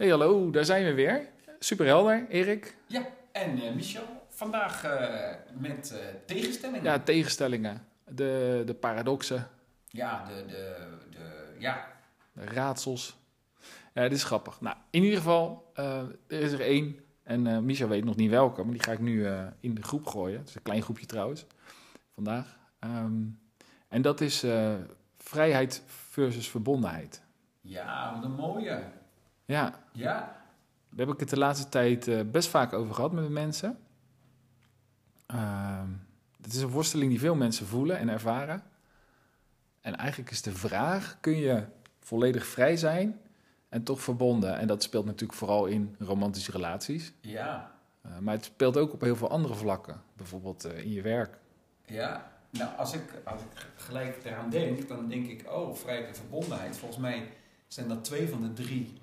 Hey, hallo, daar zijn we weer. Super helder, Erik. Ja, en eh, Michel, vandaag eh, met eh, tegenstellingen. Ja, tegenstellingen, de, de paradoxen, Ja, de, de, de, ja. de raadsels. Ja, dit is grappig. Nou, in ieder geval, er is er één. En Micha weet nog niet welke, maar die ga ik nu in de groep gooien. Het is een klein groepje trouwens, vandaag. Ehm, en dat is vrijheid versus verbondenheid. ja, wat een mooie. Ja, Ja, Daar heb ik het de laatste tijd eh, best vaak over gehad met de mensen. Ehm, het is een worsteling die veel mensen voelen en ervaren. En eigenlijk is de vraag: kun je volledig vrij zijn en toch verbonden? En dat speelt natuurlijk vooral in romantische relaties. ja, Eh, maar het speelt ook op heel veel andere vlakken. Bijvoorbeeld eh, in je werk. ja. Nou, als ik, als ik gelijk eraan denk, dan denk ik, oh, vrijheid en verbondenheid. Volgens mij zijn dat twee van de drie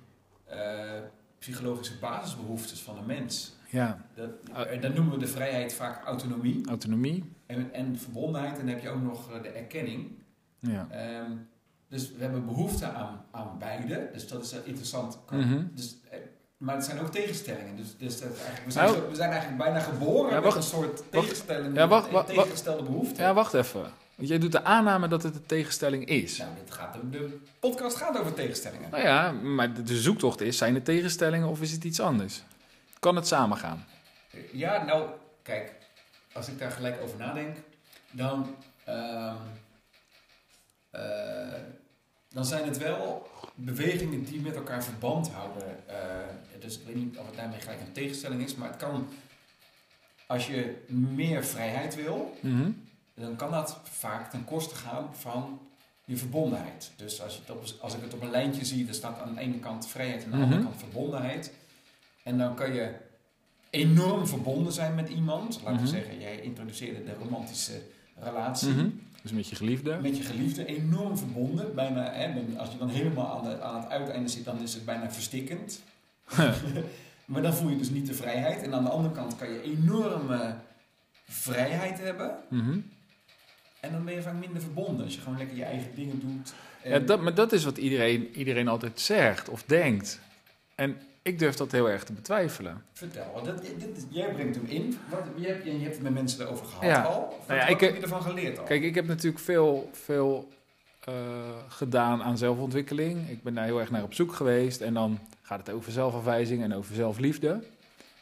psychologische basisbehoeftes van een mens. Ja, Dat, en dan noemen we de vrijheid vaak autonomie. autonomie. En, en verbondenheid, en dan heb je ook nog eh, de erkenning. Ja. Ehm, dus we hebben behoefte aan, aan beide. Dus dat is eh, interessant. Mhm. Dus, eh, maar het zijn ook tegenstellingen. Dus, dus dat eigenlijk, we, zijn Nou- zo- we zijn eigenlijk bijna geboren Ja, met een soort tegenstelling, Ja, wacht, wacht, tegengestelde behoeften. ja, wacht even. Want jij doet de aanname dat het een tegenstelling is. Nou, dit gaat, de, podcast gaat over tegenstellingen. Nou ja, maar de- de zoektocht is: zijn het tegenstellingen of is het iets anders? Kan het samengaan? Ja, nou, kijk, als ik daar gelijk over nadenk, dan, ehm, eh, dan zijn het wel bewegingen die met elkaar verband houden. Eh, dus ik weet niet of het daarmee gelijk een tegenstelling is, maar het kan, als je meer vrijheid wil, Mhm. Dan kan dat vaak ten koste gaan van je verbondenheid. Dus als, je op, als ik het op een lijntje zie, dan staat aan de ene kant vrijheid en aan de Mhm. andere kant verbondenheid. En dan kan je enorm verbonden zijn met iemand. Laten we Mhm. zeggen, jij introduceerde de romantische relatie. Mhm. Dus met je geliefde. Met je geliefde, enorm verbonden. Bijna, hè, als je dan helemaal aan, de, aan het uiteinde zit, dan is het bijna verstikkend. maar dan voel je dus niet de vrijheid. En aan de andere kant kan je enorme vrijheid hebben. Mhm. En dan ben je vaak minder verbonden als je gewoon lekker je eigen dingen doet. En- Ja, dat, maar dat is wat iedereen, iedereen altijd zegt of denkt. En ik durf dat heel erg te betwijfelen. Vertel, dat, dit, jij brengt hem in. Wat, je, hebt, je hebt het met mensen erover gehad Ja. al. Wat, Nou ja, wat ik- heb je ervan geleerd al? Kijk, ik heb natuurlijk veel, veel eh, gedaan aan zelfontwikkeling. Ik ben daar heel erg naar op zoek geweest. En dan gaat het over zelfafwijzing en over zelfliefde.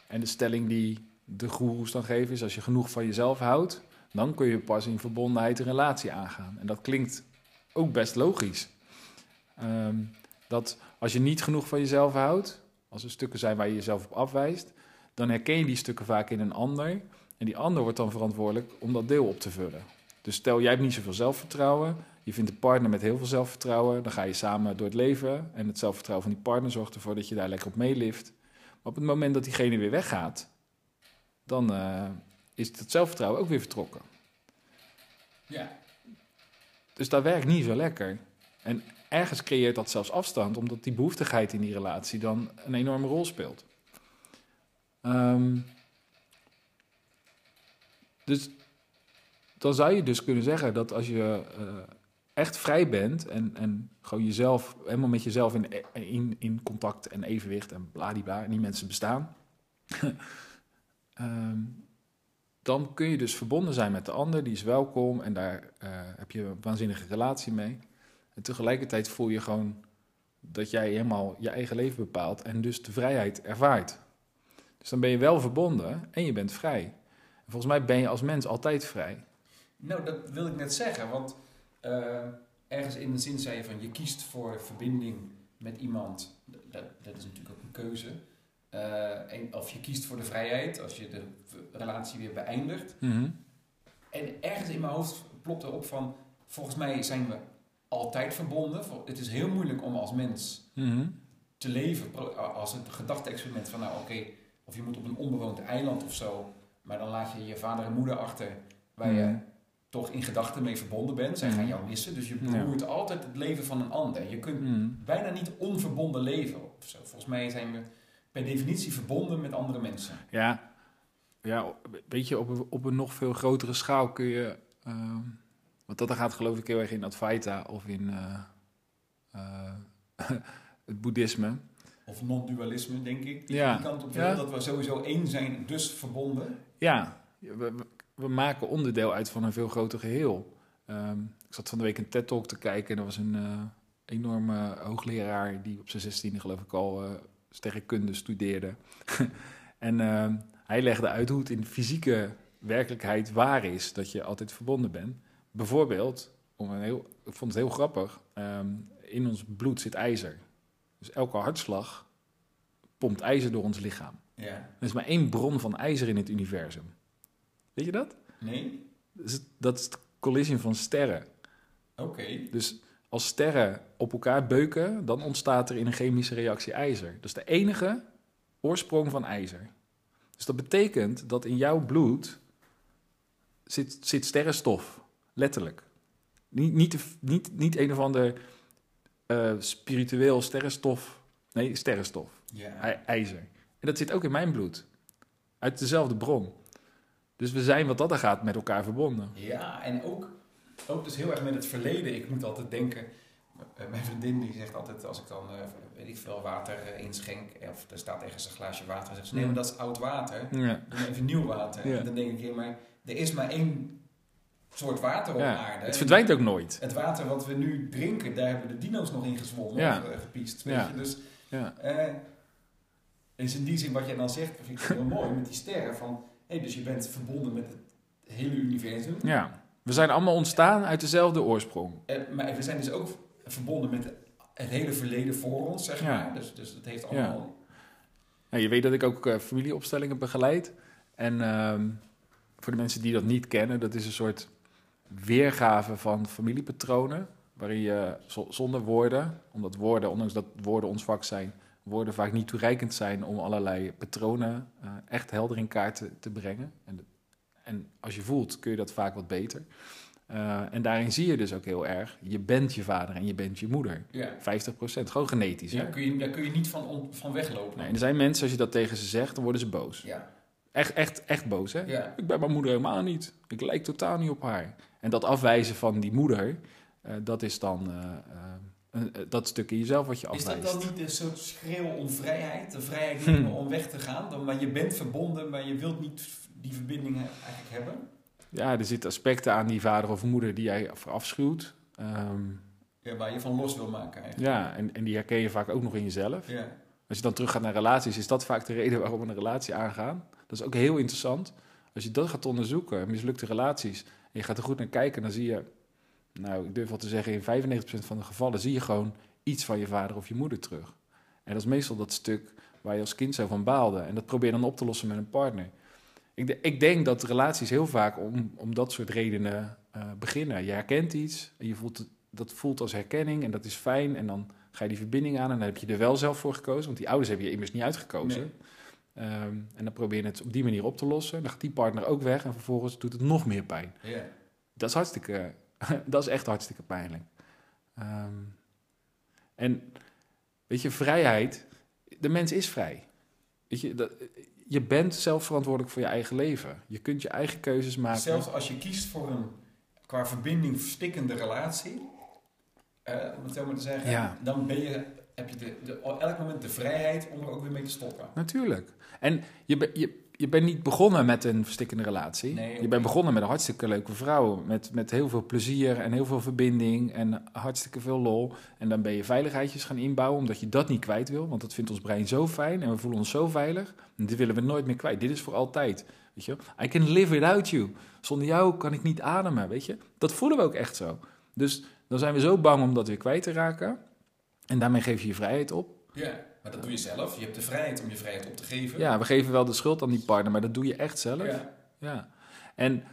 En de stelling die de goeroes dan geven is... als je genoeg van jezelf houdt... dan kun je pas in verbondenheid een relatie aangaan. En dat klinkt ook best logisch. Ehm, dat als je niet genoeg van jezelf houdt... als er stukken zijn waar je jezelf op afwijst... dan herken je die stukken vaak in een ander... En die ander wordt dan verantwoordelijk om dat deel op te vullen. Dus stel, jij hebt niet zoveel zelfvertrouwen. Je vindt een partner met heel veel zelfvertrouwen. Dan ga je samen door het leven. En het zelfvertrouwen van die partner zorgt ervoor dat je daar lekker op meelift. Maar op het moment dat diegene weer weggaat, dan eh, is het zelfvertrouwen ook weer vertrokken. Ja, Dus dat werkt niet zo lekker. En ergens creëert dat zelfs afstand, omdat die behoeftigheid in die relatie dan een enorme rol speelt. Ehm, dus dan zou je dus kunnen zeggen dat als je eh, echt vrij bent en, en gewoon jezelf, helemaal met jezelf in, in, in contact en evenwicht en bladibla, en die mensen bestaan, ehm, dan kun je dus verbonden zijn met de ander, die is welkom en daar eh, heb je een waanzinnige relatie mee. En tegelijkertijd voel je gewoon dat jij helemaal je eigen leven bepaalt en dus de vrijheid ervaart. Dus dan ben je wel verbonden en je bent vrij. En volgens mij ben je als mens altijd vrij. nou dat wil ik net zeggen. Want eh, ergens in de zin zei je van je kiest voor verbinding met iemand. Dat, dat is natuurlijk ook een keuze. Eh, en, of je kiest voor de vrijheid als je de relatie weer beëindigt. En ergens in mijn hoofd plopt erop van, volgens mij zijn we altijd verbonden. Het is heel moeilijk om als mens Mhm. te leven als het gedachte-experiment van, nou oké, of je moet op een onbewoond eiland of zo, maar dan laat je je vader en moeder achter, waar je Mhm. toch in gedachten mee verbonden bent. Zij Mhm. gaan jou missen, dus je Ja. beroert altijd het leven van een ander. Je kunt Mhm. bijna niet onverbonden leven. Volgens mij zijn we per definitie verbonden met andere mensen. Ja, ja, weet je, op een, op een nog veel grotere schaal kun je... ehm, want dat gaat geloof ik heel erg in Advaita of in eh, eh, het boeddhisme. of non-dualisme, denk ik, die Ja. die kant op wil. Ja. Dat we sowieso één zijn, dus verbonden. Ja, we, we- maken onderdeel uit van een veel groter geheel. Ehm, ik zat van de week een TED-talk te kijken en er was een eh, enorme hoogleraar die op zijn zestiende geloof ik al sterrenkunde studeerde. en ehm, hij legde uit hoe het in fysieke werkelijkheid waar is dat je altijd verbonden bent. Bijvoorbeeld, om een heel, ik vond het heel grappig, ehm, in ons bloed zit ijzer. Dus elke hartslag pompt ijzer door ons lichaam. Ja. Er is maar één bron van ijzer in het universum. Weet je dat? Nee? Dat is, dat is de collision van sterren. Oké. Dus als sterren op elkaar beuken, dan ontstaat er in een chemische reactie ijzer. Dat is de enige oorsprong van ijzer. Dus dat betekent dat in jouw bloed zit, zit sterrenstof. Letterlijk. Niet, niet, niet, niet een of ander eh, spiritueel sterrenstof. Nee, sterrenstof. Ijzer. En dat zit ook in mijn bloed. Uit dezelfde bron. Dus we zijn wat dat er gaat met elkaar verbonden. Ja, en ook, ook dus heel erg met het verleden. Ik moet altijd denken, eh, mijn vriendin die zegt altijd als ik dan, eh, weet ik veel, water eh, inschenk, of er staat ergens een glaasje water, zegt ze, nee, maar dat is oud water. Ja. Doe maar even nieuw water. Ja. En dan denk ik, ja, maar er is maar één soort water op Ja, aarde. Het verdwijnt ook nooit. Het water wat we nu drinken, daar hebben de dino's nog in gezwommen Ja. of gepiest. Weet je? Dus Ja. is in die zin wat jij dan zegt, vind ik heel mooi met die sterren. Van, hey, dus je bent verbonden met het hele universum. ja. We zijn allemaal ontstaan uit dezelfde oorsprong. Eh, maar we zijn dus ook verbonden met het hele verleden voor ons, zeg Ja. maar. Dus, dus het heeft allemaal... Ja, je weet dat ik ook eh, familieopstellingen begeleid. En ehm, voor de mensen die dat niet kennen, dat is een soort weergave van familiepatronen. Waarin je zo- zonder woorden, omdat woorden, ondanks dat woorden ons vak zijn, woorden vaak niet toereikend zijn om allerlei patronen eh, echt helder in kaart te, te brengen. En, en als je voelt, kun je dat vaak wat beter. Eh, en daarin zie je dus ook heel erg, je bent je vader en je bent je moeder. Ja. 50%, gewoon genetisch. Ja, hè? kun je, daar kun je niet van, van weglopen. Nee, en er zijn mensen, als je dat tegen ze zegt, dan worden ze boos. Ja. Echt, echt, echt boos, hè? Ja. Ik ben mijn moeder helemaal niet. Ik lijk totaal niet op haar. En dat afwijzen van die moeder, eh, dat is dan eh, dat stuk in jezelf wat je Is afwijst. dat dan niet een soort schreeuw om vrijheid? De vrijheid Hm. om weg te gaan? Dan, maar je bent verbonden, maar je wilt niet die verbindingen eigenlijk hebben? Ja, er zitten aspecten aan die vader of moeder die jij verafschuwt. Ehm Ja, waar je van los wil maken eigenlijk. ja, en, en die herken je vaak ook nog in jezelf. Ja. Als je dan teruggaat naar relaties, is dat vaak de reden waarom we een relatie aangaan. Dat is ook heel interessant. Als je dat gaat onderzoeken, mislukte relaties, en je gaat er goed naar kijken, dan zie je, nou, ik durf wel te zeggen, in 95% van de gevallen zie je gewoon iets van je vader of je moeder terug. En dat is meestal dat stuk waar je als kind zo van baalde. En dat probeer je dan op te lossen met een partner. Ik, ik denk dat relaties heel vaak om, om dat soort redenen eh, beginnen. Je herkent iets en je voelt dat voelt als herkenning en dat is fijn. En dan ga je die verbinding aan en dan heb je er wel zelf voor gekozen. Want die ouders hebben je immers niet uitgekozen. Nee. Ehm, en dan probeer je het op die manier op te lossen. Dan gaat die partner ook weg en vervolgens doet het nog meer pijn. Dat is hartstikke, dat is echt hartstikke pijnlijk. Ehm, en weet je, vrijheid, de mens is vrij. Weet je, dat, je bent zelf verantwoordelijk voor je eigen leven. Je kunt je eigen keuzes maken. Zelfs als je kiest voor een qua verbinding verstikkende relatie, eh, om het zo maar te zeggen, Ja. dan ben je, heb je de, de, op elk moment de vrijheid om er ook weer mee te stoppen. Natuurlijk. En je, je, je bent niet begonnen met een verstikkende relatie. Nee, je bent begonnen met een hartstikke leuke vrouw. Met, met heel veel plezier en heel veel verbinding en hartstikke veel lol. En dan ben je veiligheidjes gaan inbouwen omdat je dat niet kwijt wil. Want dat vindt ons brein zo fijn en we voelen ons zo veilig. En dit willen we nooit meer kwijt. Dit is voor altijd. Weet je? I can live without you. Zonder jou kan ik niet ademen, weet je. Dat voelen we ook echt zo. Dus dan zijn we zo bang om dat weer kwijt te raken. En daarmee geef je je vrijheid op. Ja, maar dat doe je zelf. Je hebt de vrijheid om je vrijheid op te geven. Ja, we geven wel de schuld aan die partner, maar dat doe je echt zelf. Ja. Ja. En,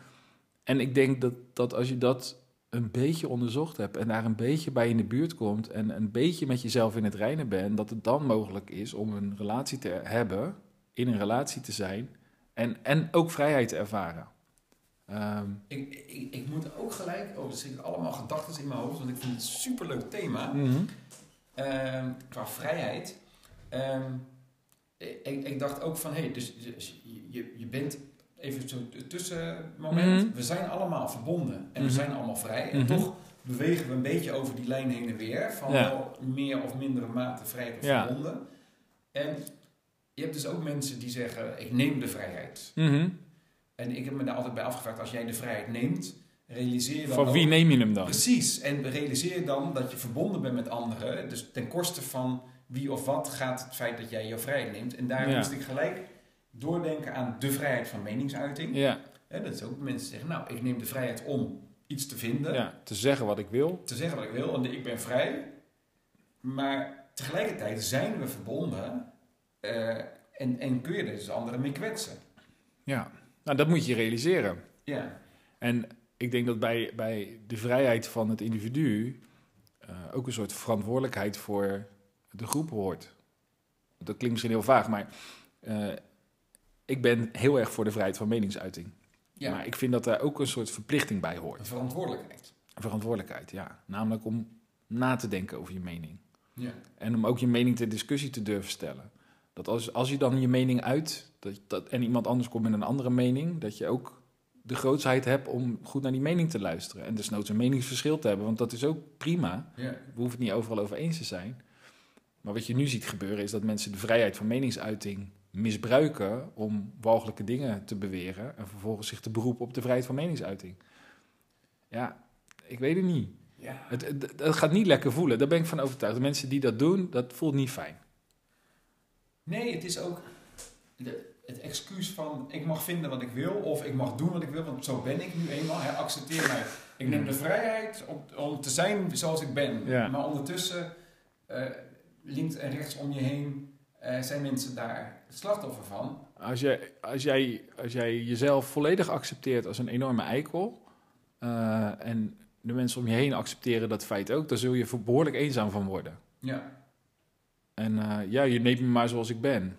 en ik denk dat, dat als je dat een beetje onderzocht hebt en daar een beetje bij in de buurt komt en een beetje met jezelf in het reinen bent, dat het dan mogelijk is om een relatie te hebben, in een relatie te zijn en, en ook vrijheid te ervaren. Ehm, Ik, ik, ik moet ook gelijk, oh, er zitten allemaal gedachten in mijn hoofd, want ik vind het een superleuk thema. mhm. Ehm, qua vrijheid. Ehm, ik, ik dacht ook van, hé, hey, dus, dus je, je bent even zo'n tussenmoment. Mhm. We zijn allemaal verbonden en Mhm. we zijn allemaal vrij. En Mhm. toch bewegen we een beetje over die lijn heen en weer. Van Ja. wel meer of mindere mate vrij of Ja. verbonden. En je hebt dus ook mensen die zeggen, ik neem de vrijheid. Mhm. En ik heb me daar altijd bij afgevraagd, als jij de vrijheid neemt, realiseer je dan Van wie neem je hem dan? Precies. En realiseer je dan dat je verbonden bent met anderen. Dus ten koste van wie of wat gaat het feit dat jij jouw vrijheid neemt. En daar Ja. moest ik gelijk doordenken aan de vrijheid van meningsuiting. Ja, Hè, dat is ook mensen zeggen, nou, ik neem de vrijheid om iets te vinden. ja, te zeggen wat ik wil. Te zeggen wat ik wil. En ik ben vrij. Maar tegelijkertijd zijn we verbonden. eh, en, en kun je er dus anderen mee kwetsen. Ja, nou dat moet je realiseren. Ja. En ik denk dat bij, bij de vrijheid van het individu eh, ook een soort verantwoordelijkheid voor de groep hoort. Dat klinkt misschien heel vaag, maar eh, ik ben heel erg voor de vrijheid van meningsuiting. ja. Maar ik vind dat daar ook een soort verplichting bij hoort. Een verantwoordelijkheid. Een verantwoordelijkheid, ja. Namelijk om na te denken over je mening. Ja. En om ook je mening ter discussie te durven stellen. Dat als, als je dan je mening uit dat, dat, en iemand anders komt met een andere mening, dat je ook de grootsheid hebt om goed naar die mening te luisteren. En desnoods een meningsverschil te hebben, want dat is ook prima. Ja. We hoeven het niet overal over eens te zijn. Maar wat je nu ziet gebeuren is dat mensen de vrijheid van meningsuiting misbruiken om walgelijke dingen te beweren en vervolgens zich te beroepen op de vrijheid van meningsuiting. Ja, ik weet het niet. ja. Het, het, het gaat niet lekker voelen, daar ben ik van overtuigd. De mensen die dat doen, dat voelt niet fijn. Nee, het is ook de- het excuus van ik mag vinden wat ik wil of ik mag doen wat ik wil, want zo ben ik nu eenmaal. Hè, accepteer mij. Ik neem de vrijheid om, om te zijn zoals ik ben. Ja. Maar ondertussen, eh, links en rechts om je heen, eh, zijn mensen daar het slachtoffer van. Als jij, als, jij, als jij jezelf volledig accepteert als een enorme eikel... eh, en de mensen om je heen accepteren dat feit ook... dan zul je behoorlijk eenzaam van worden. Ja, En eh, ja, je neemt me maar zoals ik ben.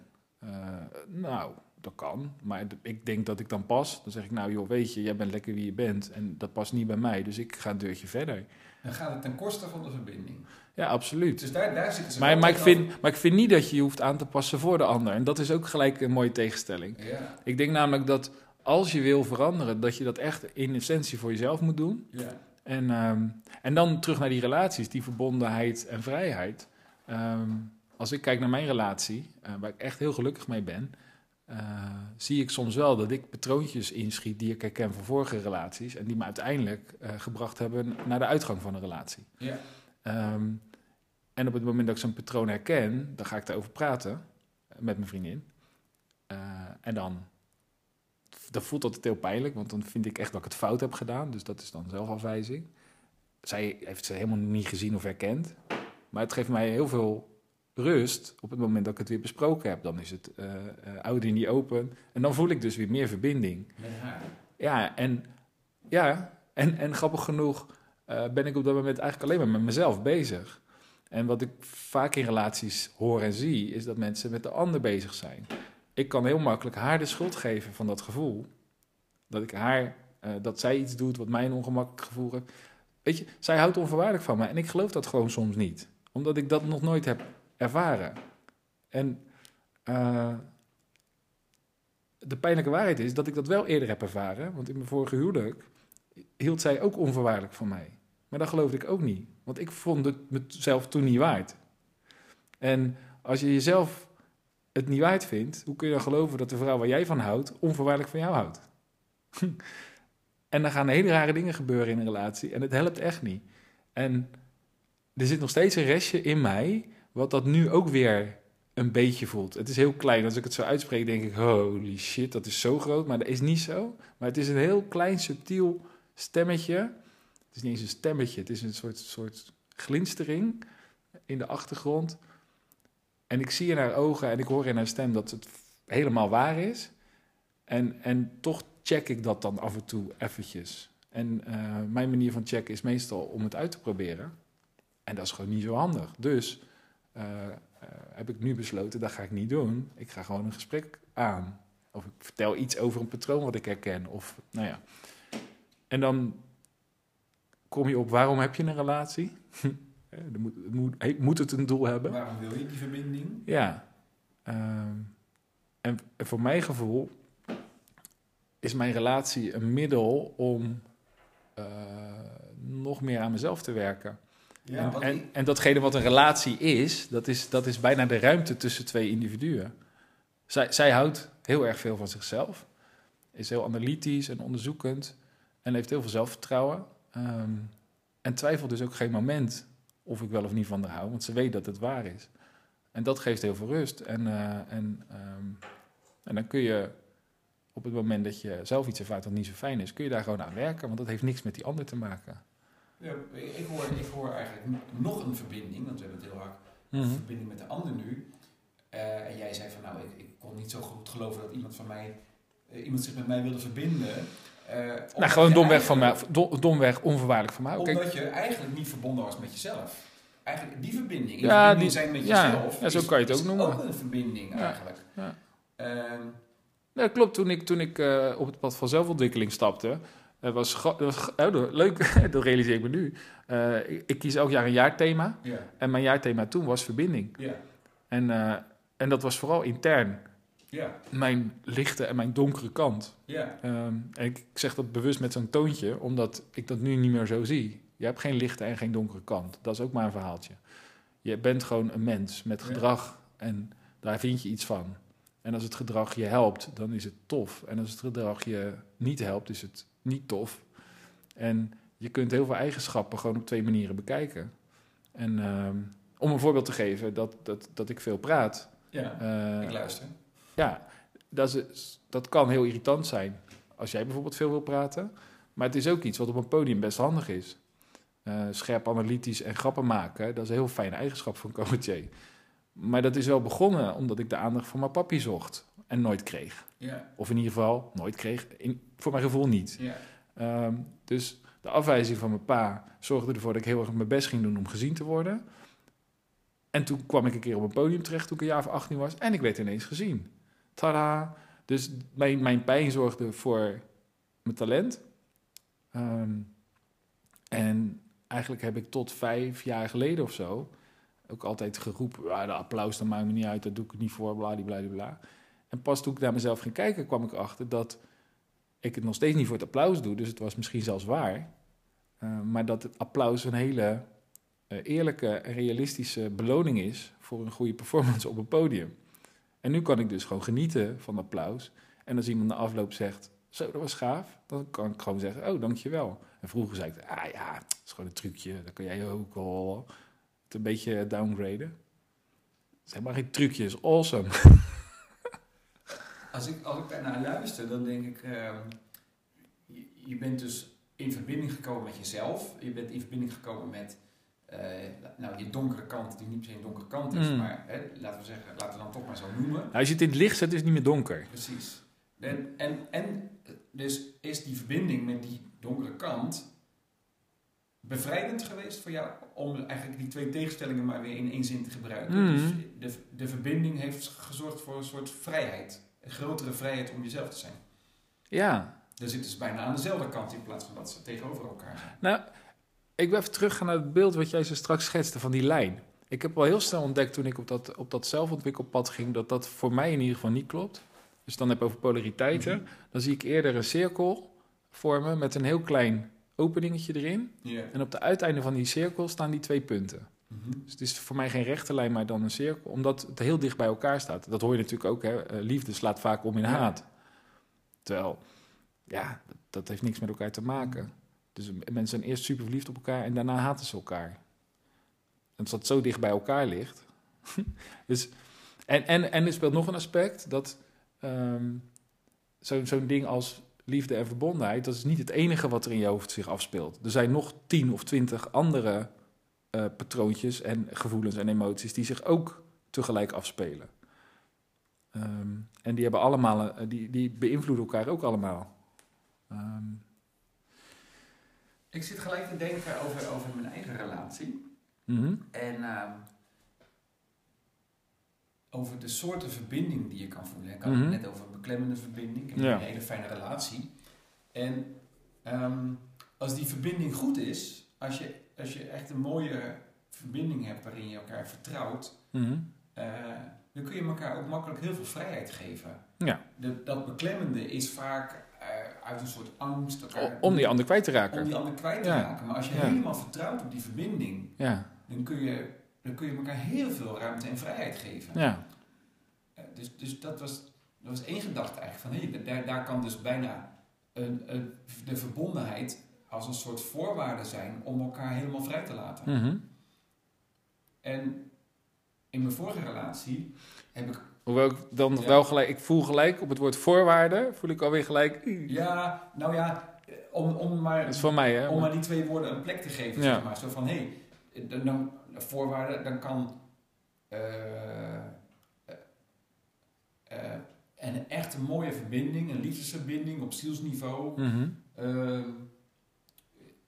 Nou, dat kan. Maar ik denk dat ik dan pas. Dan zeg ik, nou joh, weet je, jij bent lekker wie je bent. En dat past niet bij mij, dus ik ga een deurtje verder. dan gaat het ten koste van de verbinding. Ja, absoluut. Dus daar, daar zitten ze Maar, maar, ik vind, maar ik vind niet dat je je hoeft aan te passen voor de ander. En dat is ook gelijk een mooie tegenstelling. Ja, Ik denk namelijk dat als je wil veranderen, dat je dat echt in essentie voor jezelf moet doen. ja, En, ehm, en dan terug naar die relaties, die verbondenheid en vrijheid. Ehm, als ik kijk naar mijn relatie, eh, waar ik echt heel gelukkig mee ben, eh, zie ik soms wel dat ik patroontjes inschiet die ik herken van vorige relaties en die me uiteindelijk eh, gebracht hebben naar de uitgang van een relatie. ja. Ehm, en op het moment dat ik zo'n patroon herken, dan ga ik daarover praten met mijn vriendin. Eh, en dan, dat voelt altijd heel pijnlijk, want dan vind ik echt dat ik het fout heb gedaan. Dus dat is dan zelfafwijzing. Zij heeft ze helemaal niet gezien of herkend. Maar het geeft mij heel veel rust op het moment dat ik het weer besproken heb. Dan is het eh eh, oude niet open. En dan voel ik dus weer meer verbinding. Met haar. Ja, en, ja, en, en grappig genoeg eh, ben ik op dat moment eigenlijk alleen maar met mezelf bezig. En wat ik vaak in relaties hoor en zie, is dat mensen met de ander bezig zijn. Ik kan heel makkelijk haar de schuld geven van dat gevoel. Dat ik haar, eh, dat zij iets doet wat mij een ongemakkelijk gevoel heeft. Weet je, zij houdt onvoorwaardelijk van mij en ik geloof dat gewoon soms niet. Omdat ik dat nog nooit heb ervaren. En eh, de pijnlijke waarheid is dat ik dat wel eerder heb ervaren. Want in mijn vorige huwelijk hield zij ook onvoorwaardelijk van mij. Maar dat geloofde ik ook niet. Want ik vond het mezelf toen niet waard. En als je jezelf het niet waard vindt, hoe kun je dan geloven dat de vrouw waar jij van houdt, onvoorwaardelijk van jou houdt? en dan gaan hele rare dingen gebeuren in een relatie en het helpt echt niet. En er zit nog steeds een restje in mij, wat dat nu ook weer een beetje voelt. Het is heel klein. Als ik het zo uitspreek, denk ik: holy shit, dat is zo groot. Maar dat is niet zo. Maar het is een heel klein, subtiel stemmetje. Het is niet eens een stemmetje, het is een soort, soort glinstering in de achtergrond. En ik zie in haar ogen en ik hoor in haar stem dat het helemaal waar is. En, en toch check ik dat dan af en toe eventjes. En eh, mijn manier van checken is meestal om het uit te proberen. En dat is gewoon niet zo handig. Dus eh, eh, heb ik nu besloten, dat ga ik niet doen. Ik ga gewoon een gesprek aan. Of ik vertel iets over een patroon wat ik herken. Of, nou ja. En dan kom je op, waarom heb je een relatie? Moet, het moet, moet het een doel hebben? Waarom wil je die verbinding? Ja. Ehm, en voor mijn gevoel is mijn relatie een middel om eh, nog meer aan mezelf te werken. Ja, en, en, en datgene wat een relatie is dat, is, dat is bijna de ruimte tussen twee individuen. Zij, zij houdt heel erg veel van zichzelf, is heel analytisch en onderzoekend en heeft heel veel zelfvertrouwen. Ehm, en twijfelt dus ook geen moment of ik wel of niet van haar hou, want ze weet dat het waar is. En dat geeft heel veel rust. En, eh, en, ehm, en dan kun je op het moment dat je zelf iets ervaart dat niet zo fijn is, kun je daar gewoon aan werken, want dat heeft niks met die ander te maken. Ja, ik, hoor, ik hoor eigenlijk nog een verbinding, want we hebben het heel hard over verbinding met de ander nu. Eh, en jij zei van nou, ik, ik kon niet zo goed geloven dat iemand van mij, eh, iemand zich met mij wilde verbinden. Eh, Nou, gewoon domweg, van mij, domweg onvoorwaardelijk van mij. Kijk, Omdat je eigenlijk niet verbonden was met jezelf. Eigenlijk die verbinding, in Ja, verbinding die- zijn met ja, jezelf. ja, zo is- kan je het ook noemen. ook een verbinding eigenlijk. ja. Ehm, Nee, klopt. Toen ik, toen ik eh, op het pad van zelfontwikkeling stapte, eh, was, was oh, leuk, dat realiseer ik me nu. Ik, ik kies elk jaar een jaarthema. ja, En mijn jaarthema toen was verbinding. En, en dat was vooral intern. Ja, Mijn lichte en mijn donkere kant. ja, Ehm, en ik, zeg dat bewust met zo'n toontje, omdat ik dat nu niet meer zo zie. Je hebt geen lichte en geen donkere kant. Dat is ook maar een verhaaltje. Je bent gewoon een mens met Ja. gedrag en daar vind je iets van. En als het gedrag je helpt, dan is het tof. En als het gedrag je niet helpt, is het niet tof. En je kunt heel veel eigenschappen gewoon op twee manieren bekijken. En ehm, om een voorbeeld te geven, dat, dat, dat ik veel praat. ja. eh, ik luister. Ja, dat, is, dat kan heel irritant zijn als jij bijvoorbeeld veel wil praten. Maar het is ook iets wat op een podium best handig is. Eh, scherp analytisch en grappen maken, dat is een heel fijne eigenschap van cabaretier. Maar dat is wel begonnen omdat ik de aandacht van mijn papi zocht en nooit kreeg. Ja, Of in ieder geval nooit kreeg, in, voor mijn gevoel niet. ja, Ehm, dus de afwijzing van mijn pa zorgde ervoor dat ik heel erg mijn best ging doen om gezien te worden. En toen kwam ik een keer op een podium terecht toen ik een jaar of 18 was en ik werd ineens gezien. Tada! Dus mijn, mijn pijn zorgde voor mijn talent. Ehm, en eigenlijk heb ik tot vijf jaar geleden of zo ook altijd geroepen, ah, de applaus, dat maakt me niet uit, dat doe ik niet voor, bladibladibla. En pas toen ik naar mezelf ging kijken, kwam ik erachter dat ik het nog steeds niet voor het applaus doe, dus het was misschien zelfs waar. Eh, maar dat het applaus een hele eh, eerlijke en realistische beloning is voor een goede performance op een podium. En nu kan ik dus gewoon genieten van applaus. En als iemand na afloop zegt, zo, dat was gaaf, dan kan ik gewoon zeggen, oh, dankjewel. En vroeger zei ik, ah ja, het is gewoon een trucje, dat kan jij ook wel. Het een beetje downgraden. Is helemaal geen trucje, het is awesome. Als ik, als ik daarnaar luister, dan denk ik, ehm, je, je bent dus in verbinding gekomen met jezelf. Je bent in verbinding gekomen met eh, nou, je donkere kant, die niet per se een donkere kant is, Mm. maar hè, laten we zeggen, laten we dan toch maar zo noemen. Nou, als je het in het licht zet, is het niet meer donker. Precies. En, en, en dus is die verbinding met die donkere kant bevrijdend geweest voor jou om eigenlijk die twee tegenstellingen maar weer in één zin te gebruiken. Mhm. Dus de, de verbinding heeft gezorgd voor een soort vrijheid. Een grotere vrijheid om jezelf te zijn. Ja, Dan zitten ze bijna aan dezelfde kant in plaats van dat ze tegenover elkaar zijn. Nou, ik wil even teruggaan naar het beeld wat jij zo straks schetste van die lijn. Ik heb al heel snel ontdekt toen ik op dat, op dat zelfontwikkelpad ging, dat dat voor mij in ieder geval niet klopt. Dus dan heb ik over polariteiten. Mhm. Dan zie ik eerder een cirkel vormen met een heel klein openingetje erin. En op de uiteinde van die cirkel staan die twee punten. Mhm. Dus het is voor mij geen rechte lijn, maar dan een cirkel, omdat het heel dicht bij elkaar staat. Dat hoor je natuurlijk ook, hè? Eh, liefde slaat vaak om in haat. Terwijl, ja, dat, dat heeft niks met elkaar te maken. Dus mensen zijn eerst super verliefd op elkaar en daarna haten ze elkaar. En dat zo dicht bij elkaar ligt. en, en, en er speelt nog een aspect dat ehm, zo- zo'n ding als liefde en verbondenheid, dat is niet het enige wat er in je hoofd zich afspeelt. Er zijn nog tien of twintig andere eh, patroontjes en gevoelens en emoties die zich ook tegelijk afspelen. Ehm, en die hebben allemaal, eh, die, die beïnvloeden elkaar ook allemaal. Ehm, Ik zit gelijk te denken over, over mijn eigen relatie. mhm. En ehm, over de soorten verbinding die je kan voelen. Ik had Mhm. het net over een beklemmende verbinding. Ik heb Ja. een hele fijne relatie. En ehm, als die verbinding goed is, als je, als je echt een mooie verbinding hebt waarin je elkaar vertrouwt, Mhm. eh, dan kun je elkaar ook makkelijk heel veel vrijheid geven. Ja. De, dat beklemmende is vaak uit een soort angst. Elkaar, Om die ander kwijt te raken. om die ander kwijt te Ja. raken. Maar als je Ja. helemaal vertrouwt op die verbinding, Ja, dan kun, je, dan kun je elkaar heel veel ruimte en vrijheid geven. ja. Eh, Dus, dus dat, was, dat was één gedachte eigenlijk. Van, hey, daar, daar kan dus bijna een, een, de verbondenheid als een soort voorwaarde zijn om elkaar helemaal vrij te laten. Mhm. En in mijn vorige relatie heb ik, Hoewel ik dan Ja. wel gelijk, ik voel gelijk op het woord voorwaarden, voel ik alweer gelijk, ja, nou ja, eh, om, om, maar, dat is van mij hè. om maar die twee woorden een plek te geven, Ja. zeg maar. Zo van, hé, hey, dan, dan, voorwaarde, dan kan eh, eh, eh, een echt mooie verbinding, een liefdesverbinding op zielsniveau, Mhm. eh,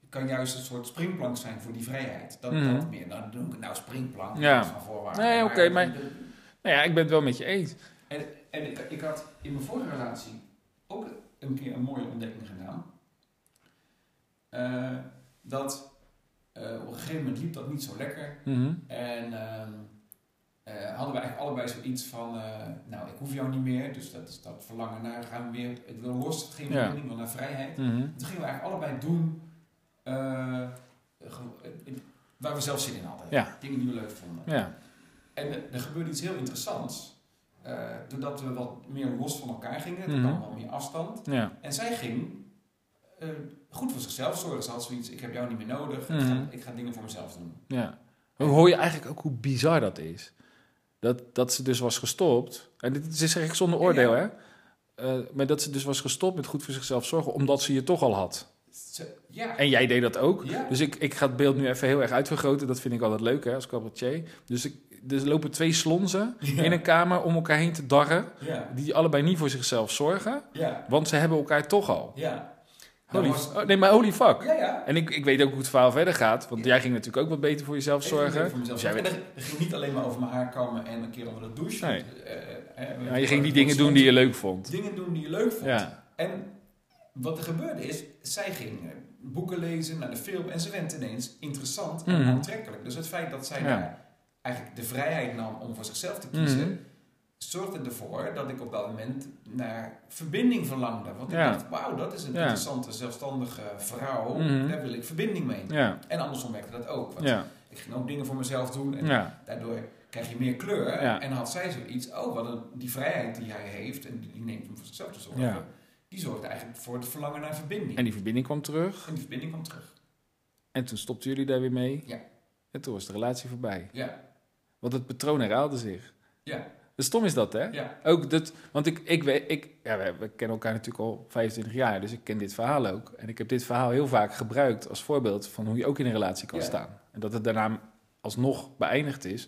kan juist een soort springplank zijn voor die vrijheid. Dat, Mhm. dat meer, dan doe ik het nou springplank Ja. van voorwaarden. Nee, oké, maar- Nou ja, ik ben het wel met je eens. En, en ik, ik had in mijn vorige relatie ook een keer een mooie ontdekking gedaan. Eh, dat eh, op een gegeven moment liep dat niet zo lekker. Mhm. En ehm, eh, hadden we eigenlijk allebei zoiets van, nou ik hoef jou niet meer. Dus dat is dat verlangen naar, gaan we weer, ik wil los, geen Ja. verbinding, ik wil naar vrijheid. En toen gingen we eigenlijk allebei doen waar we zelf zin in hadden. Ja. Dingen die we leuk vonden. Ja. En er- gebeurde iets heel interessants. eh, doordat we wat meer los van elkaar gingen, er Mhm. kwam wat meer afstand. Ja. En zij ging eh, goed voor zichzelf zorgen. Ze had zoiets, ik heb jou niet meer nodig, ik, Mhm. ga, ik ga dingen voor mezelf doen. Ja. Hoe hoor je eigenlijk ook hoe bizar dat is? Dat, dat ze dus was gestopt. En dit is zeg ik zonder oordeel, Ja. hè? Eh, maar dat ze dus was gestopt met goed voor zichzelf zorgen, omdat ze je toch al had. Ja, En jij deed dat ook. ja, Dus ik, ik ga het beeld nu even heel erg uitvergroten. Dat vind ik altijd leuk, hè, als cabaretier. Dus ik, dus er lopen twee slonzen ja, in een kamer om elkaar heen te darren. Die allebei niet voor zichzelf zorgen. Want ze hebben elkaar toch al. Holy, Nou, was- oh, nee, maar holy fuck. ja, ja. En ik, ik weet ook hoe het verhaal verder gaat. Want Ja. jij ging natuurlijk ook wat beter voor jezelf zorgen. voor Dus jij dat ging niet alleen maar over mijn haar kammen en een keer onder de douche. Nee. Eh, eh, Ja, je ging die dingen doen die je leuk vond. Dingen doen die je leuk vond. En wat er gebeurde is, zij ging boeken lezen, naar de film en ze werd ineens interessant en Mhm. aantrekkelijk. Dus het feit dat zij Ja. daar eigenlijk de vrijheid nam om voor zichzelf te kiezen, Mhm. zorgde ervoor dat ik op dat moment naar verbinding verlangde. Want ik dacht, wauw, dat is een Ja. interessante, zelfstandige vrouw, Mhm. daar wil ik verbinding mee. En andersom werkte dat ook. Want ik ging ook dingen voor mezelf doen en daardoor krijg je meer kleur. En had zij zoiets, oh, wat een, die vrijheid die hij heeft en die, neemt hem voor zichzelf te zorgen. Die zorgde eigenlijk voor het verlangen naar verbinding. En die verbinding kwam terug. En die verbinding kwam terug. En toen stopten jullie daar weer mee. Ja. En toen was de relatie voorbij. Ja, Want het patroon herhaalde zich. ja, Dus stom is dat, hè? ja, Ook dat, want ik, ik weet, ik, ja, we, we kennen elkaar natuurlijk al 25 jaar, dus ik ken dit verhaal ook. En ik heb dit verhaal heel vaak gebruikt als voorbeeld van hoe je ook in een relatie kan Ja. staan. En dat het daarna alsnog beëindigd is.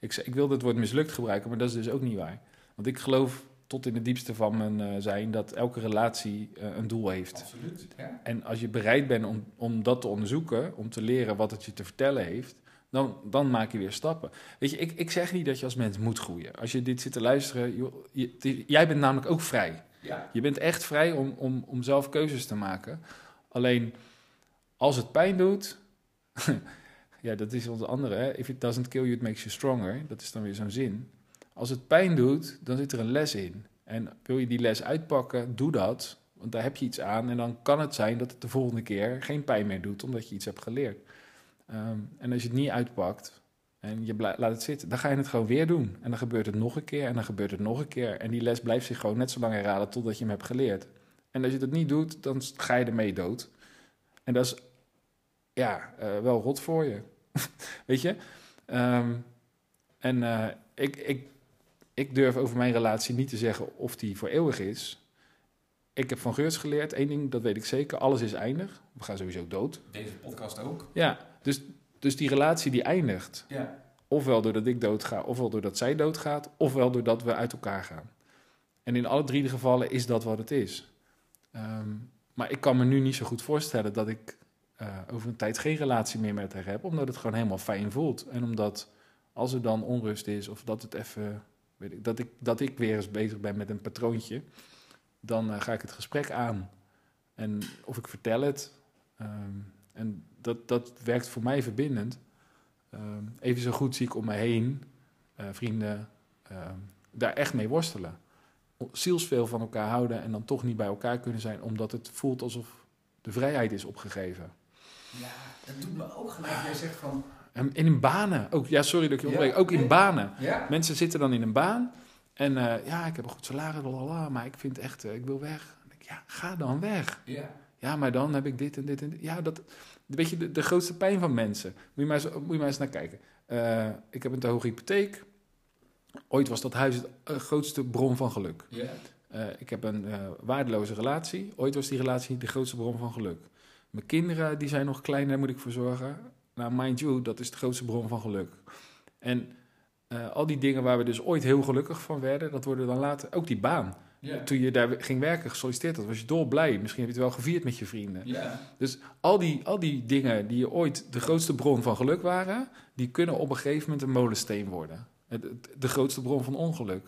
Ik, ik wilde het woord mislukt gebruiken, maar dat is dus ook niet waar. Want ik geloof tot in het diepste van mijn eh, zijn dat elke relatie eh, een doel heeft. absoluut. Ja. En als je bereid bent om, om dat te onderzoeken, om te leren wat het je te vertellen heeft, dan, dan maak je weer stappen. Weet je, ik, ik zeg niet dat je als mens moet groeien. Als je dit zit te luisteren, joh, je- jij bent namelijk ook vrij. Ja, Je bent echt vrij om, om, om zelf keuzes te maken. Alleen als het pijn doet, ja, dat is ons andere. Hè? If it doesn't kill you, it makes you stronger. Dat is dan weer zo'n zin. Als het pijn doet, dan zit er een les in. En wil je die les uitpakken, doe dat. Want daar heb je iets aan. En dan kan het zijn dat het de volgende keer geen pijn meer doet, omdat je iets hebt geleerd. Ehm, en als je het niet uitpakt en je laat het zitten, dan ga je het gewoon weer doen. En dan gebeurt het nog een keer en dan gebeurt het nog een keer. En die les blijft zich gewoon net zo lang herhalen totdat je hem hebt geleerd. En als je dat niet doet, dan ga je ermee dood. En dat is ja, eh, wel rot voor je. Weet je? Ehm, en eh, ik, ik, ik durf over mijn relatie niet te zeggen of die voor eeuwig is. Ik heb van Geurts geleerd, één ding, dat weet ik zeker, alles is eindig. We gaan sowieso dood. deze podcast ook. Ja, dus, dus die relatie die eindigt. Ja, Ofwel doordat ik doodga, ofwel doordat zij doodgaat, ofwel doordat we uit elkaar gaan. En in alle drie de gevallen is dat wat het is. Ehm, maar ik kan me nu niet zo goed voorstellen dat ik eh, over een tijd geen relatie meer met haar heb, omdat het gewoon helemaal fijn voelt. En omdat als er dan onrust is, of dat het even, weet ik, dat ik, dat ik weer eens bezig ben met een patroontje, dan eh, ga ik het gesprek aan. En of ik vertel het. Ehm, en dat, dat werkt voor mij verbindend. Ehm, even zo goed zie ik om me heen eh, vrienden ehm, daar echt mee worstelen. zielsveel van elkaar houden en dan toch niet bij elkaar kunnen zijn, omdat het voelt alsof de vrijheid is opgegeven. Ja, dat doet me ook gelijk. Jij zegt van... En in banen, ook, ja, sorry dat ik je onderbreek, ook in banen. Ja? Mensen zitten dan in een baan en eh, ja, ik heb een goed salaris, lalala, maar ik vind echt, eh, ik wil weg. Ja, ga dan weg. Ja. Ja, maar dan heb ik dit en dit en dit. Ja, dat, weet je, de, de grootste pijn van mensen. Moet je maar eens, moet je maar eens naar kijken. Eh, ik heb een te hoge hypotheek. Ooit was dat huis het eh, grootste bron van geluk. Ja. Ik heb een waardeloze relatie. Ooit was die relatie de grootste bron van geluk. Mijn kinderen, die zijn nog klein, daar moet ik voor zorgen. Nou, mind you, dat is de grootste bron van geluk. En eh, al die dingen waar we dus ooit heel gelukkig van werden, dat worden dan later... Ook die baan. Toen je daar ging werken, gesolliciteerd had, was je dolblij. Misschien heb je het wel gevierd met je vrienden. Dus al die, al die dingen die je ooit de grootste bron van geluk waren, die kunnen op een gegeven moment een molensteen worden. De grootste bron van ongeluk.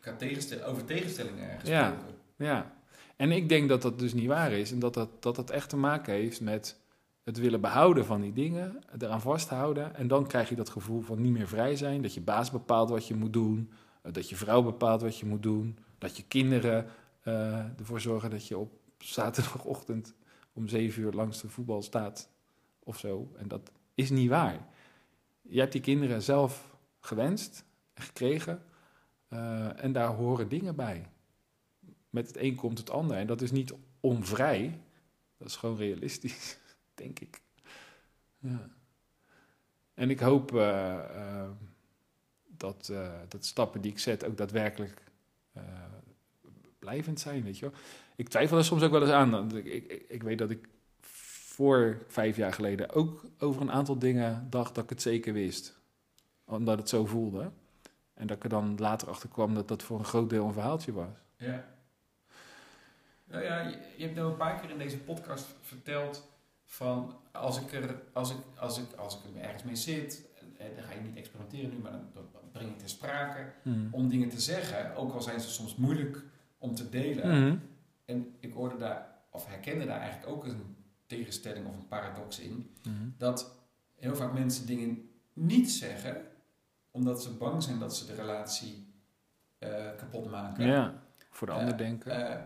Ik had tegenstel- over tegenstellingen gesproken. Ja. Ja. En ik denk dat dat dus niet waar is. En dat dat, dat dat echt te maken heeft met het willen behouden van die dingen, eraan vasthouden. En dan krijg je dat gevoel van niet meer vrij zijn. Dat je baas bepaalt wat je moet doen. eh, Dat je vrouw bepaalt wat je moet doen. Dat je kinderen eh, ervoor zorgen dat je op zaterdagochtend om zeven uur langs de voetbal staat of zo. En dat is niet waar. Je hebt die kinderen zelf gewenst en gekregen. eh, en daar horen dingen bij. Met het een komt het ander. En dat is niet onvrij. Dat is gewoon realistisch, denk ik. Ja. En ik hoop eh, eh, dat, eh, dat stappen die ik zet ook daadwerkelijk eh, blijvend zijn, weet je wel. Ik twijfel er soms ook wel eens aan. Want Ik, ik, ik weet dat ik voor vijf jaar geleden ook over een aantal dingen dacht dat ik het zeker wist. Omdat het zo voelde. En dat ik er dan later achter kwam dat dat voor een groot deel een verhaaltje was. Ja. Nou ja, je, je hebt nou een paar keer in deze podcast verteld van als ik er, als ik, als ik, als ik er ergens mee zit, eh, dan ga je niet experimenteren nu, maar dan, dan breng ik ter sprake om dingen te zeggen, ook al zijn ze soms moeilijk om te delen. Mhm. En ik hoorde daar, of herkende daar eigenlijk ook een tegenstelling of een paradox in, Mhm. dat heel vaak mensen dingen niet zeggen, omdat ze bang zijn dat ze de relatie eh, kapot maken. Ja, voor de ander denken. Eh,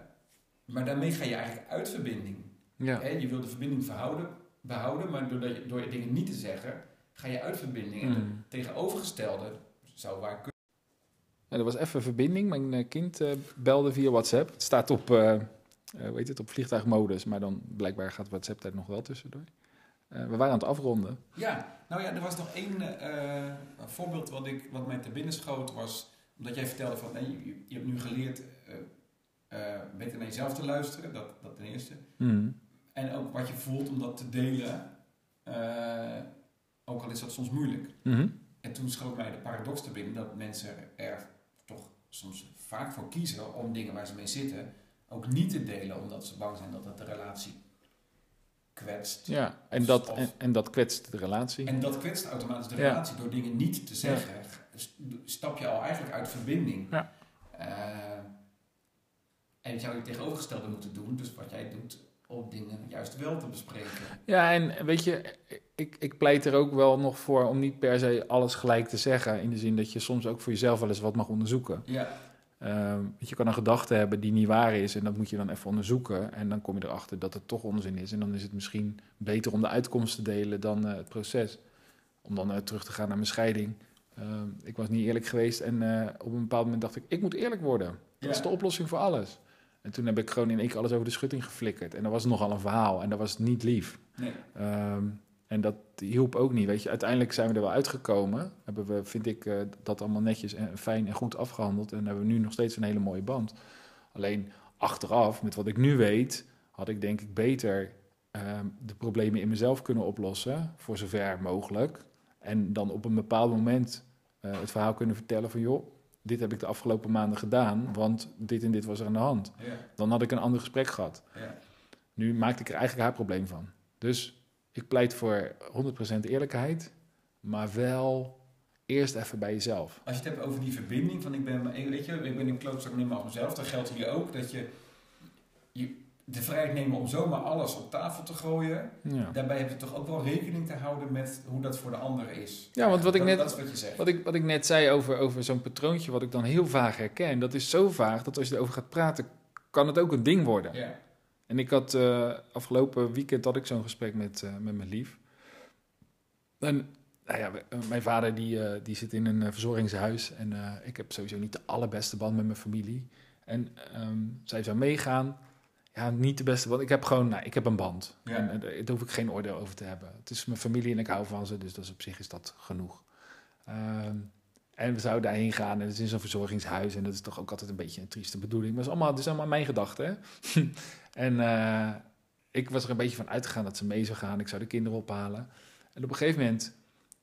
maar daarmee ga je eigenlijk uit verbinding. Ja. Je wil de verbinding verhouden, behouden, maar doordat je, door dingen niet te zeggen, ga je uit verbinding. En het tegenovergestelde zou waar kunnen. Ja, er was even verbinding. Mijn eh, kind eh, belde via WhatsApp. Het staat op, eh heet het, op vliegtuigmodus, maar dan blijkbaar gaat WhatsApp daar nog wel tussendoor. We waren aan het afronden. Ja, nou ja, er was nog één voorbeeld wat, ik, wat mij te binnen schoot, was omdat jij vertelde van nee, je, je hebt nu geleerd beter naar jezelf te luisteren, dat, dat ten eerste. Mhm. En ook wat je voelt om dat te delen, eh, ook al is dat soms moeilijk. Mhm. En toen schoot mij de paradox te binnen dat mensen er toch soms vaak voor kiezen om dingen waar ze mee zitten ook niet te delen, omdat ze bang zijn dat dat de relatie kwetst. Ja, en dat, en, en dat kwetst de relatie. En dat kwetst automatisch de Ja. relatie door dingen niet te zeggen. st- Stap je al eigenlijk uit verbinding. Ja. Eh, en je zou je tegenovergestelde moeten doen, dus wat jij doet, om dingen juist wel te bespreken. Ja, en weet je, ik, ik pleit er ook wel nog voor om niet per se alles gelijk te zeggen. In de zin dat je soms ook voor jezelf wel eens wat mag onderzoeken. Ja, Ehm, je kan een gedachte hebben die niet waar is en dat moet je dan even onderzoeken. En dan kom je erachter dat het toch onzin is. En dan is het misschien beter om de uitkomst te delen dan eh, het proces. Om dan eh, terug te gaan naar mijn scheiding. Ehm, ik was niet eerlijk geweest en eh, op een bepaald moment dacht ik, ik moet eerlijk worden. Dat Ja. is de oplossing voor alles. En toen heb ik gewoon in één keer alles over de schutting geflikkerd. En dat was nogal een verhaal en dat was niet lief. nee. Ehm, en dat hielp ook niet. Weet je, uiteindelijk zijn we er wel uitgekomen. Hebben we, vind ik, eh, dat allemaal netjes en fijn en goed afgehandeld. En hebben we nu nog steeds een hele mooie band. Alleen achteraf, met wat ik nu weet, had ik denk ik beter ehm, de problemen in mezelf kunnen oplossen. Voor zover mogelijk. En dan op een bepaald moment eh, het verhaal kunnen vertellen van joh, dit heb ik de afgelopen maanden gedaan, want dit en dit was er aan de hand. Ja, Dan had ik een ander gesprek gehad. ja. Nu maakte ik er eigenlijk haar probleem van. Dus ik pleit voor 100% eerlijkheid, maar wel eerst even bij jezelf. Als je het hebt over die verbinding van ik ben, weet je, ik ben een klootzak neem maar op mezelf, dan geldt hier ook dat je de vrijheid nemen om zomaar alles op tafel te gooien. Ja. Daarbij heb je toch ook wel rekening te houden met hoe dat voor de ander is. Ja, want wat ik net- wat ik, wat ik net zei over, over zo'n patroontje, wat ik dan heel vaag herken, dat is zo vaag dat als je erover gaat praten, kan het ook een ding worden. Ja. En ik had eh, afgelopen weekend had ik zo'n gesprek met, eh, met mijn lief. En nou ja, eh, mijn vader die, die zit in een verzorgingshuis. En ik heb sowieso niet de allerbeste band met mijn familie. En ehm, zij zou meegaan. Ja, niet de beste band. Ik heb gewoon, nou, ik heb een band. Ja. En, eh, daar hoef ik geen oordeel over te hebben. Het is mijn familie en ik hou van ze, dus dat is op zich is dat genoeg. Ehm, en we zouden daarheen gaan en het is in zo'n verzorgingshuis. En dat is toch ook altijd een beetje een trieste bedoeling. Maar het is allemaal, het is allemaal mijn gedachten, en eh, ik was er een beetje van uitgegaan dat ze mee zou gaan. Ik zou de kinderen ophalen. En op een gegeven moment,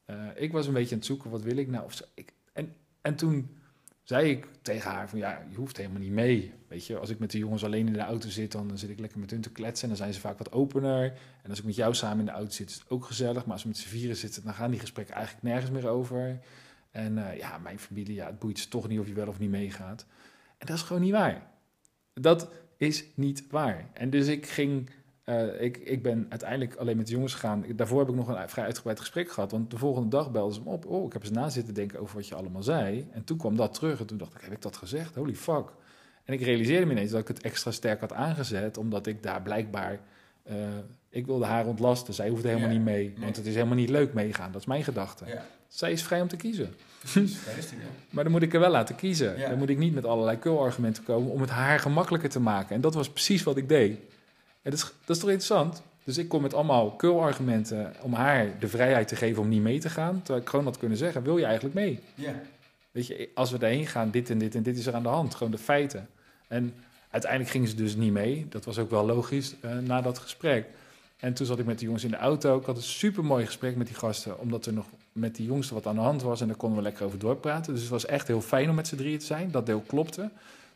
eh, ik was een beetje aan het zoeken, wat wil ik nou? Of zo. Ik, en, en toen zei ik tegen haar van, ja, je hoeft helemaal niet mee. Weet je, als ik met de jongens alleen in de auto zit, dan zit ik lekker met hun te kletsen. En dan zijn ze vaak wat opener. En als ik met jou samen in de auto zit, is het ook gezellig. Maar als we met z'n vieren zitten, dan gaan die gesprekken eigenlijk nergens meer over. En eh, ja, mijn familie, ja, het boeit ze toch niet of je wel of niet meegaat. En dat is gewoon niet waar. Dat is niet waar. En dus ik ging, eh, ik, ik ben uiteindelijk alleen met de jongens gegaan. Daarvoor heb ik nog een vrij uitgebreid gesprek gehad. Want de volgende dag belden ze me op. Oh, ik heb eens na zitten denken over wat je allemaal zei. En toen kwam dat terug. En toen dacht ik, heb ik dat gezegd? Holy fuck. En ik realiseerde me ineens dat ik het extra sterk had aangezet. Omdat ik daar blijkbaar... eh, ik wilde haar ontlasten. Zij hoefde helemaal Ja, niet mee. nee. Want het is helemaal niet leuk meegaan. Dat is mijn gedachte. Ja, Zij is vrij om te kiezen. precies. Maar dan moet ik er wel laten kiezen. Ja. Dan moet ik niet met allerlei kul-argumenten komen om het haar gemakkelijker te maken. En dat was precies wat ik deed. En dat, is, dat is toch interessant? Dus ik kom met allemaal kul-argumenten om haar de vrijheid te geven om niet mee te gaan. Terwijl ik gewoon had kunnen zeggen, wil je eigenlijk mee? Ja. Weet je, als we daarheen gaan, dit en dit en dit is er aan de hand. Gewoon de feiten. En uiteindelijk gingen ze dus niet mee. Dat was ook wel logisch eh, na dat gesprek. En toen zat ik met de jongens in de auto. Ik had een super mooi gesprek met die gasten, omdat er nog met die jongsten wat aan de hand was. En daar konden we lekker over doorpraten. Dus het was echt heel fijn om met z'n drieën te zijn. Dat deel klopte.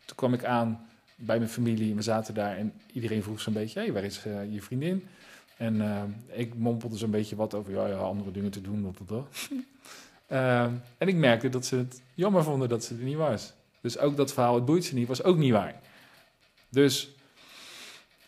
Toen kwam ik aan bij mijn familie we zaten daar. En iedereen vroeg zo'n beetje, hey, waar is eh, je vriendin? En eh, ik mompelde zo'n beetje wat over, ja, ja, andere dingen te doen. Dat, dat. Ehm, en ik merkte dat ze het jammer vonden dat ze er niet was. Dus ook dat verhaal, het boeit ze niet, was ook niet waar. Dus...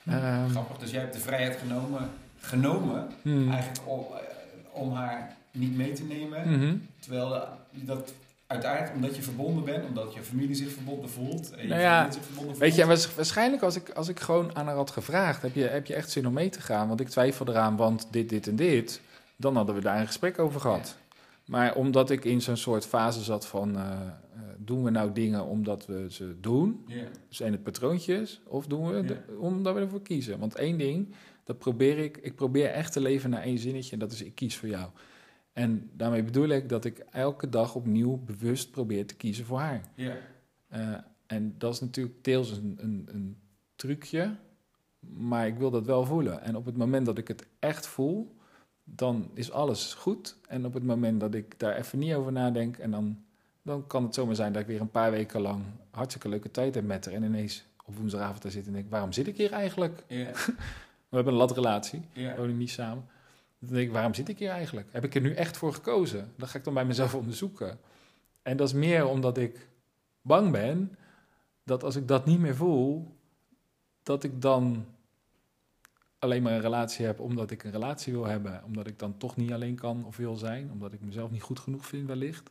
ehm, Grappig. Dus jij hebt de vrijheid genomen, genomen hmm, eigenlijk om, eh, om haar niet mee te nemen. mhm. Terwijl dat uiteindelijk, omdat je verbonden bent, omdat je familie zich verbonden voelt. En je Nou ja, zich verbonden Weet je, voelt. en waars- waarschijnlijk als ik, als ik gewoon aan haar had gevraagd, heb je, heb je echt zin om mee te gaan? Want ik twijfel eraan, want dit, dit en dit. Dan hadden we daar een gesprek over gehad. Maar omdat ik in zo'n soort fase zat van, eh, eh, doen we nou dingen omdat we ze doen? Ja. Zijn het patroontjes? Of doen we de- omdat we ervoor kiezen? Want één ding, dat probeer ik, ik probeer echt te leven naar één zinnetje en dat is ik kies voor jou. En daarmee bedoel ik dat ik elke dag opnieuw bewust probeer te kiezen voor haar. Ja. Eh, en dat is natuurlijk deels een, een, een trucje, maar ik wil dat wel voelen. En op het moment dat ik het echt voel, dan is alles goed. En op het moment dat ik daar even niet over nadenk, en dan, dan kan het zomaar zijn dat ik weer een paar weken lang hartstikke leuke tijd heb met haar. En ineens op woensdagavond daar zit en denk, waarom zit ik hier eigenlijk? Ja. We hebben een latrelatie, Ja. we wonen niet samen. Dan denk ik, waarom zit ik hier eigenlijk? Heb ik er nu echt voor gekozen? Dat ga ik dan bij mezelf onderzoeken. En dat is meer omdat ik bang ben dat als ik dat niet meer voel, dat ik dan alleen maar een relatie heb omdat ik een relatie wil hebben. Omdat ik dan toch niet alleen kan of wil zijn. Omdat ik mezelf niet goed genoeg vind wellicht.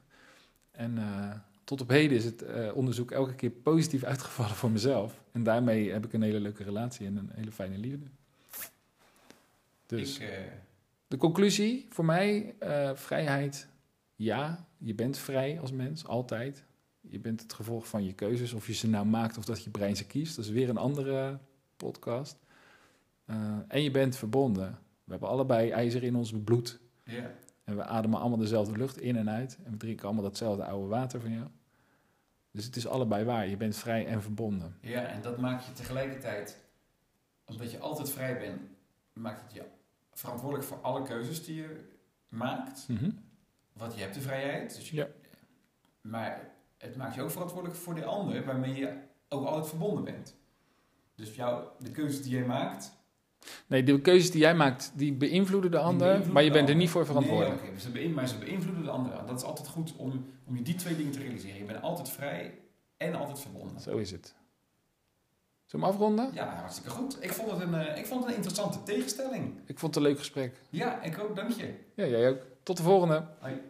En eh, tot op heden is het eh, onderzoek elke keer positief uitgevallen voor mezelf. En daarmee heb ik een hele leuke relatie en een hele fijne liefde. Dus Ik, eh, de conclusie voor mij, eh, vrijheid, ja, je bent vrij als mens, altijd. Je bent het gevolg van je keuzes, of je ze nou maakt of dat je brein ze kiest. Dat is weer een andere podcast. Eh, en je bent verbonden. We hebben allebei ijzer in ons bloed. ja. En we ademen allemaal dezelfde lucht in en uit. En we drinken allemaal datzelfde oude water van jou. Dus het is allebei waar. Je bent vrij en verbonden. ja, en dat maakt je tegelijkertijd, omdat je altijd vrij bent, maakt het je verantwoordelijk voor alle keuzes die je maakt. Mhm. Want je hebt de vrijheid. Dus je- Ja. Maar het maakt je ook verantwoordelijk voor de ander, waarmee je ook altijd verbonden bent. Dus jou, de keuzes die jij maakt. Nee, de keuzes die jij maakt, die beïnvloeden de ander. beïnvloeden Maar je bent er niet voor verantwoordelijk. Nee, beïn- maar ze beïnvloeden de ander. Dat is altijd goed om, om je die twee dingen te realiseren. Je bent altijd vrij en altijd verbonden. Zo is het. Zullen we hem afronden? Ja, hartstikke goed. Ik vond het een, eh, ik vond het een interessante tegenstelling. Ik vond het een leuk gesprek. Ja, ik ook, dank je. Ja, jij ook. Tot de volgende. Hoi.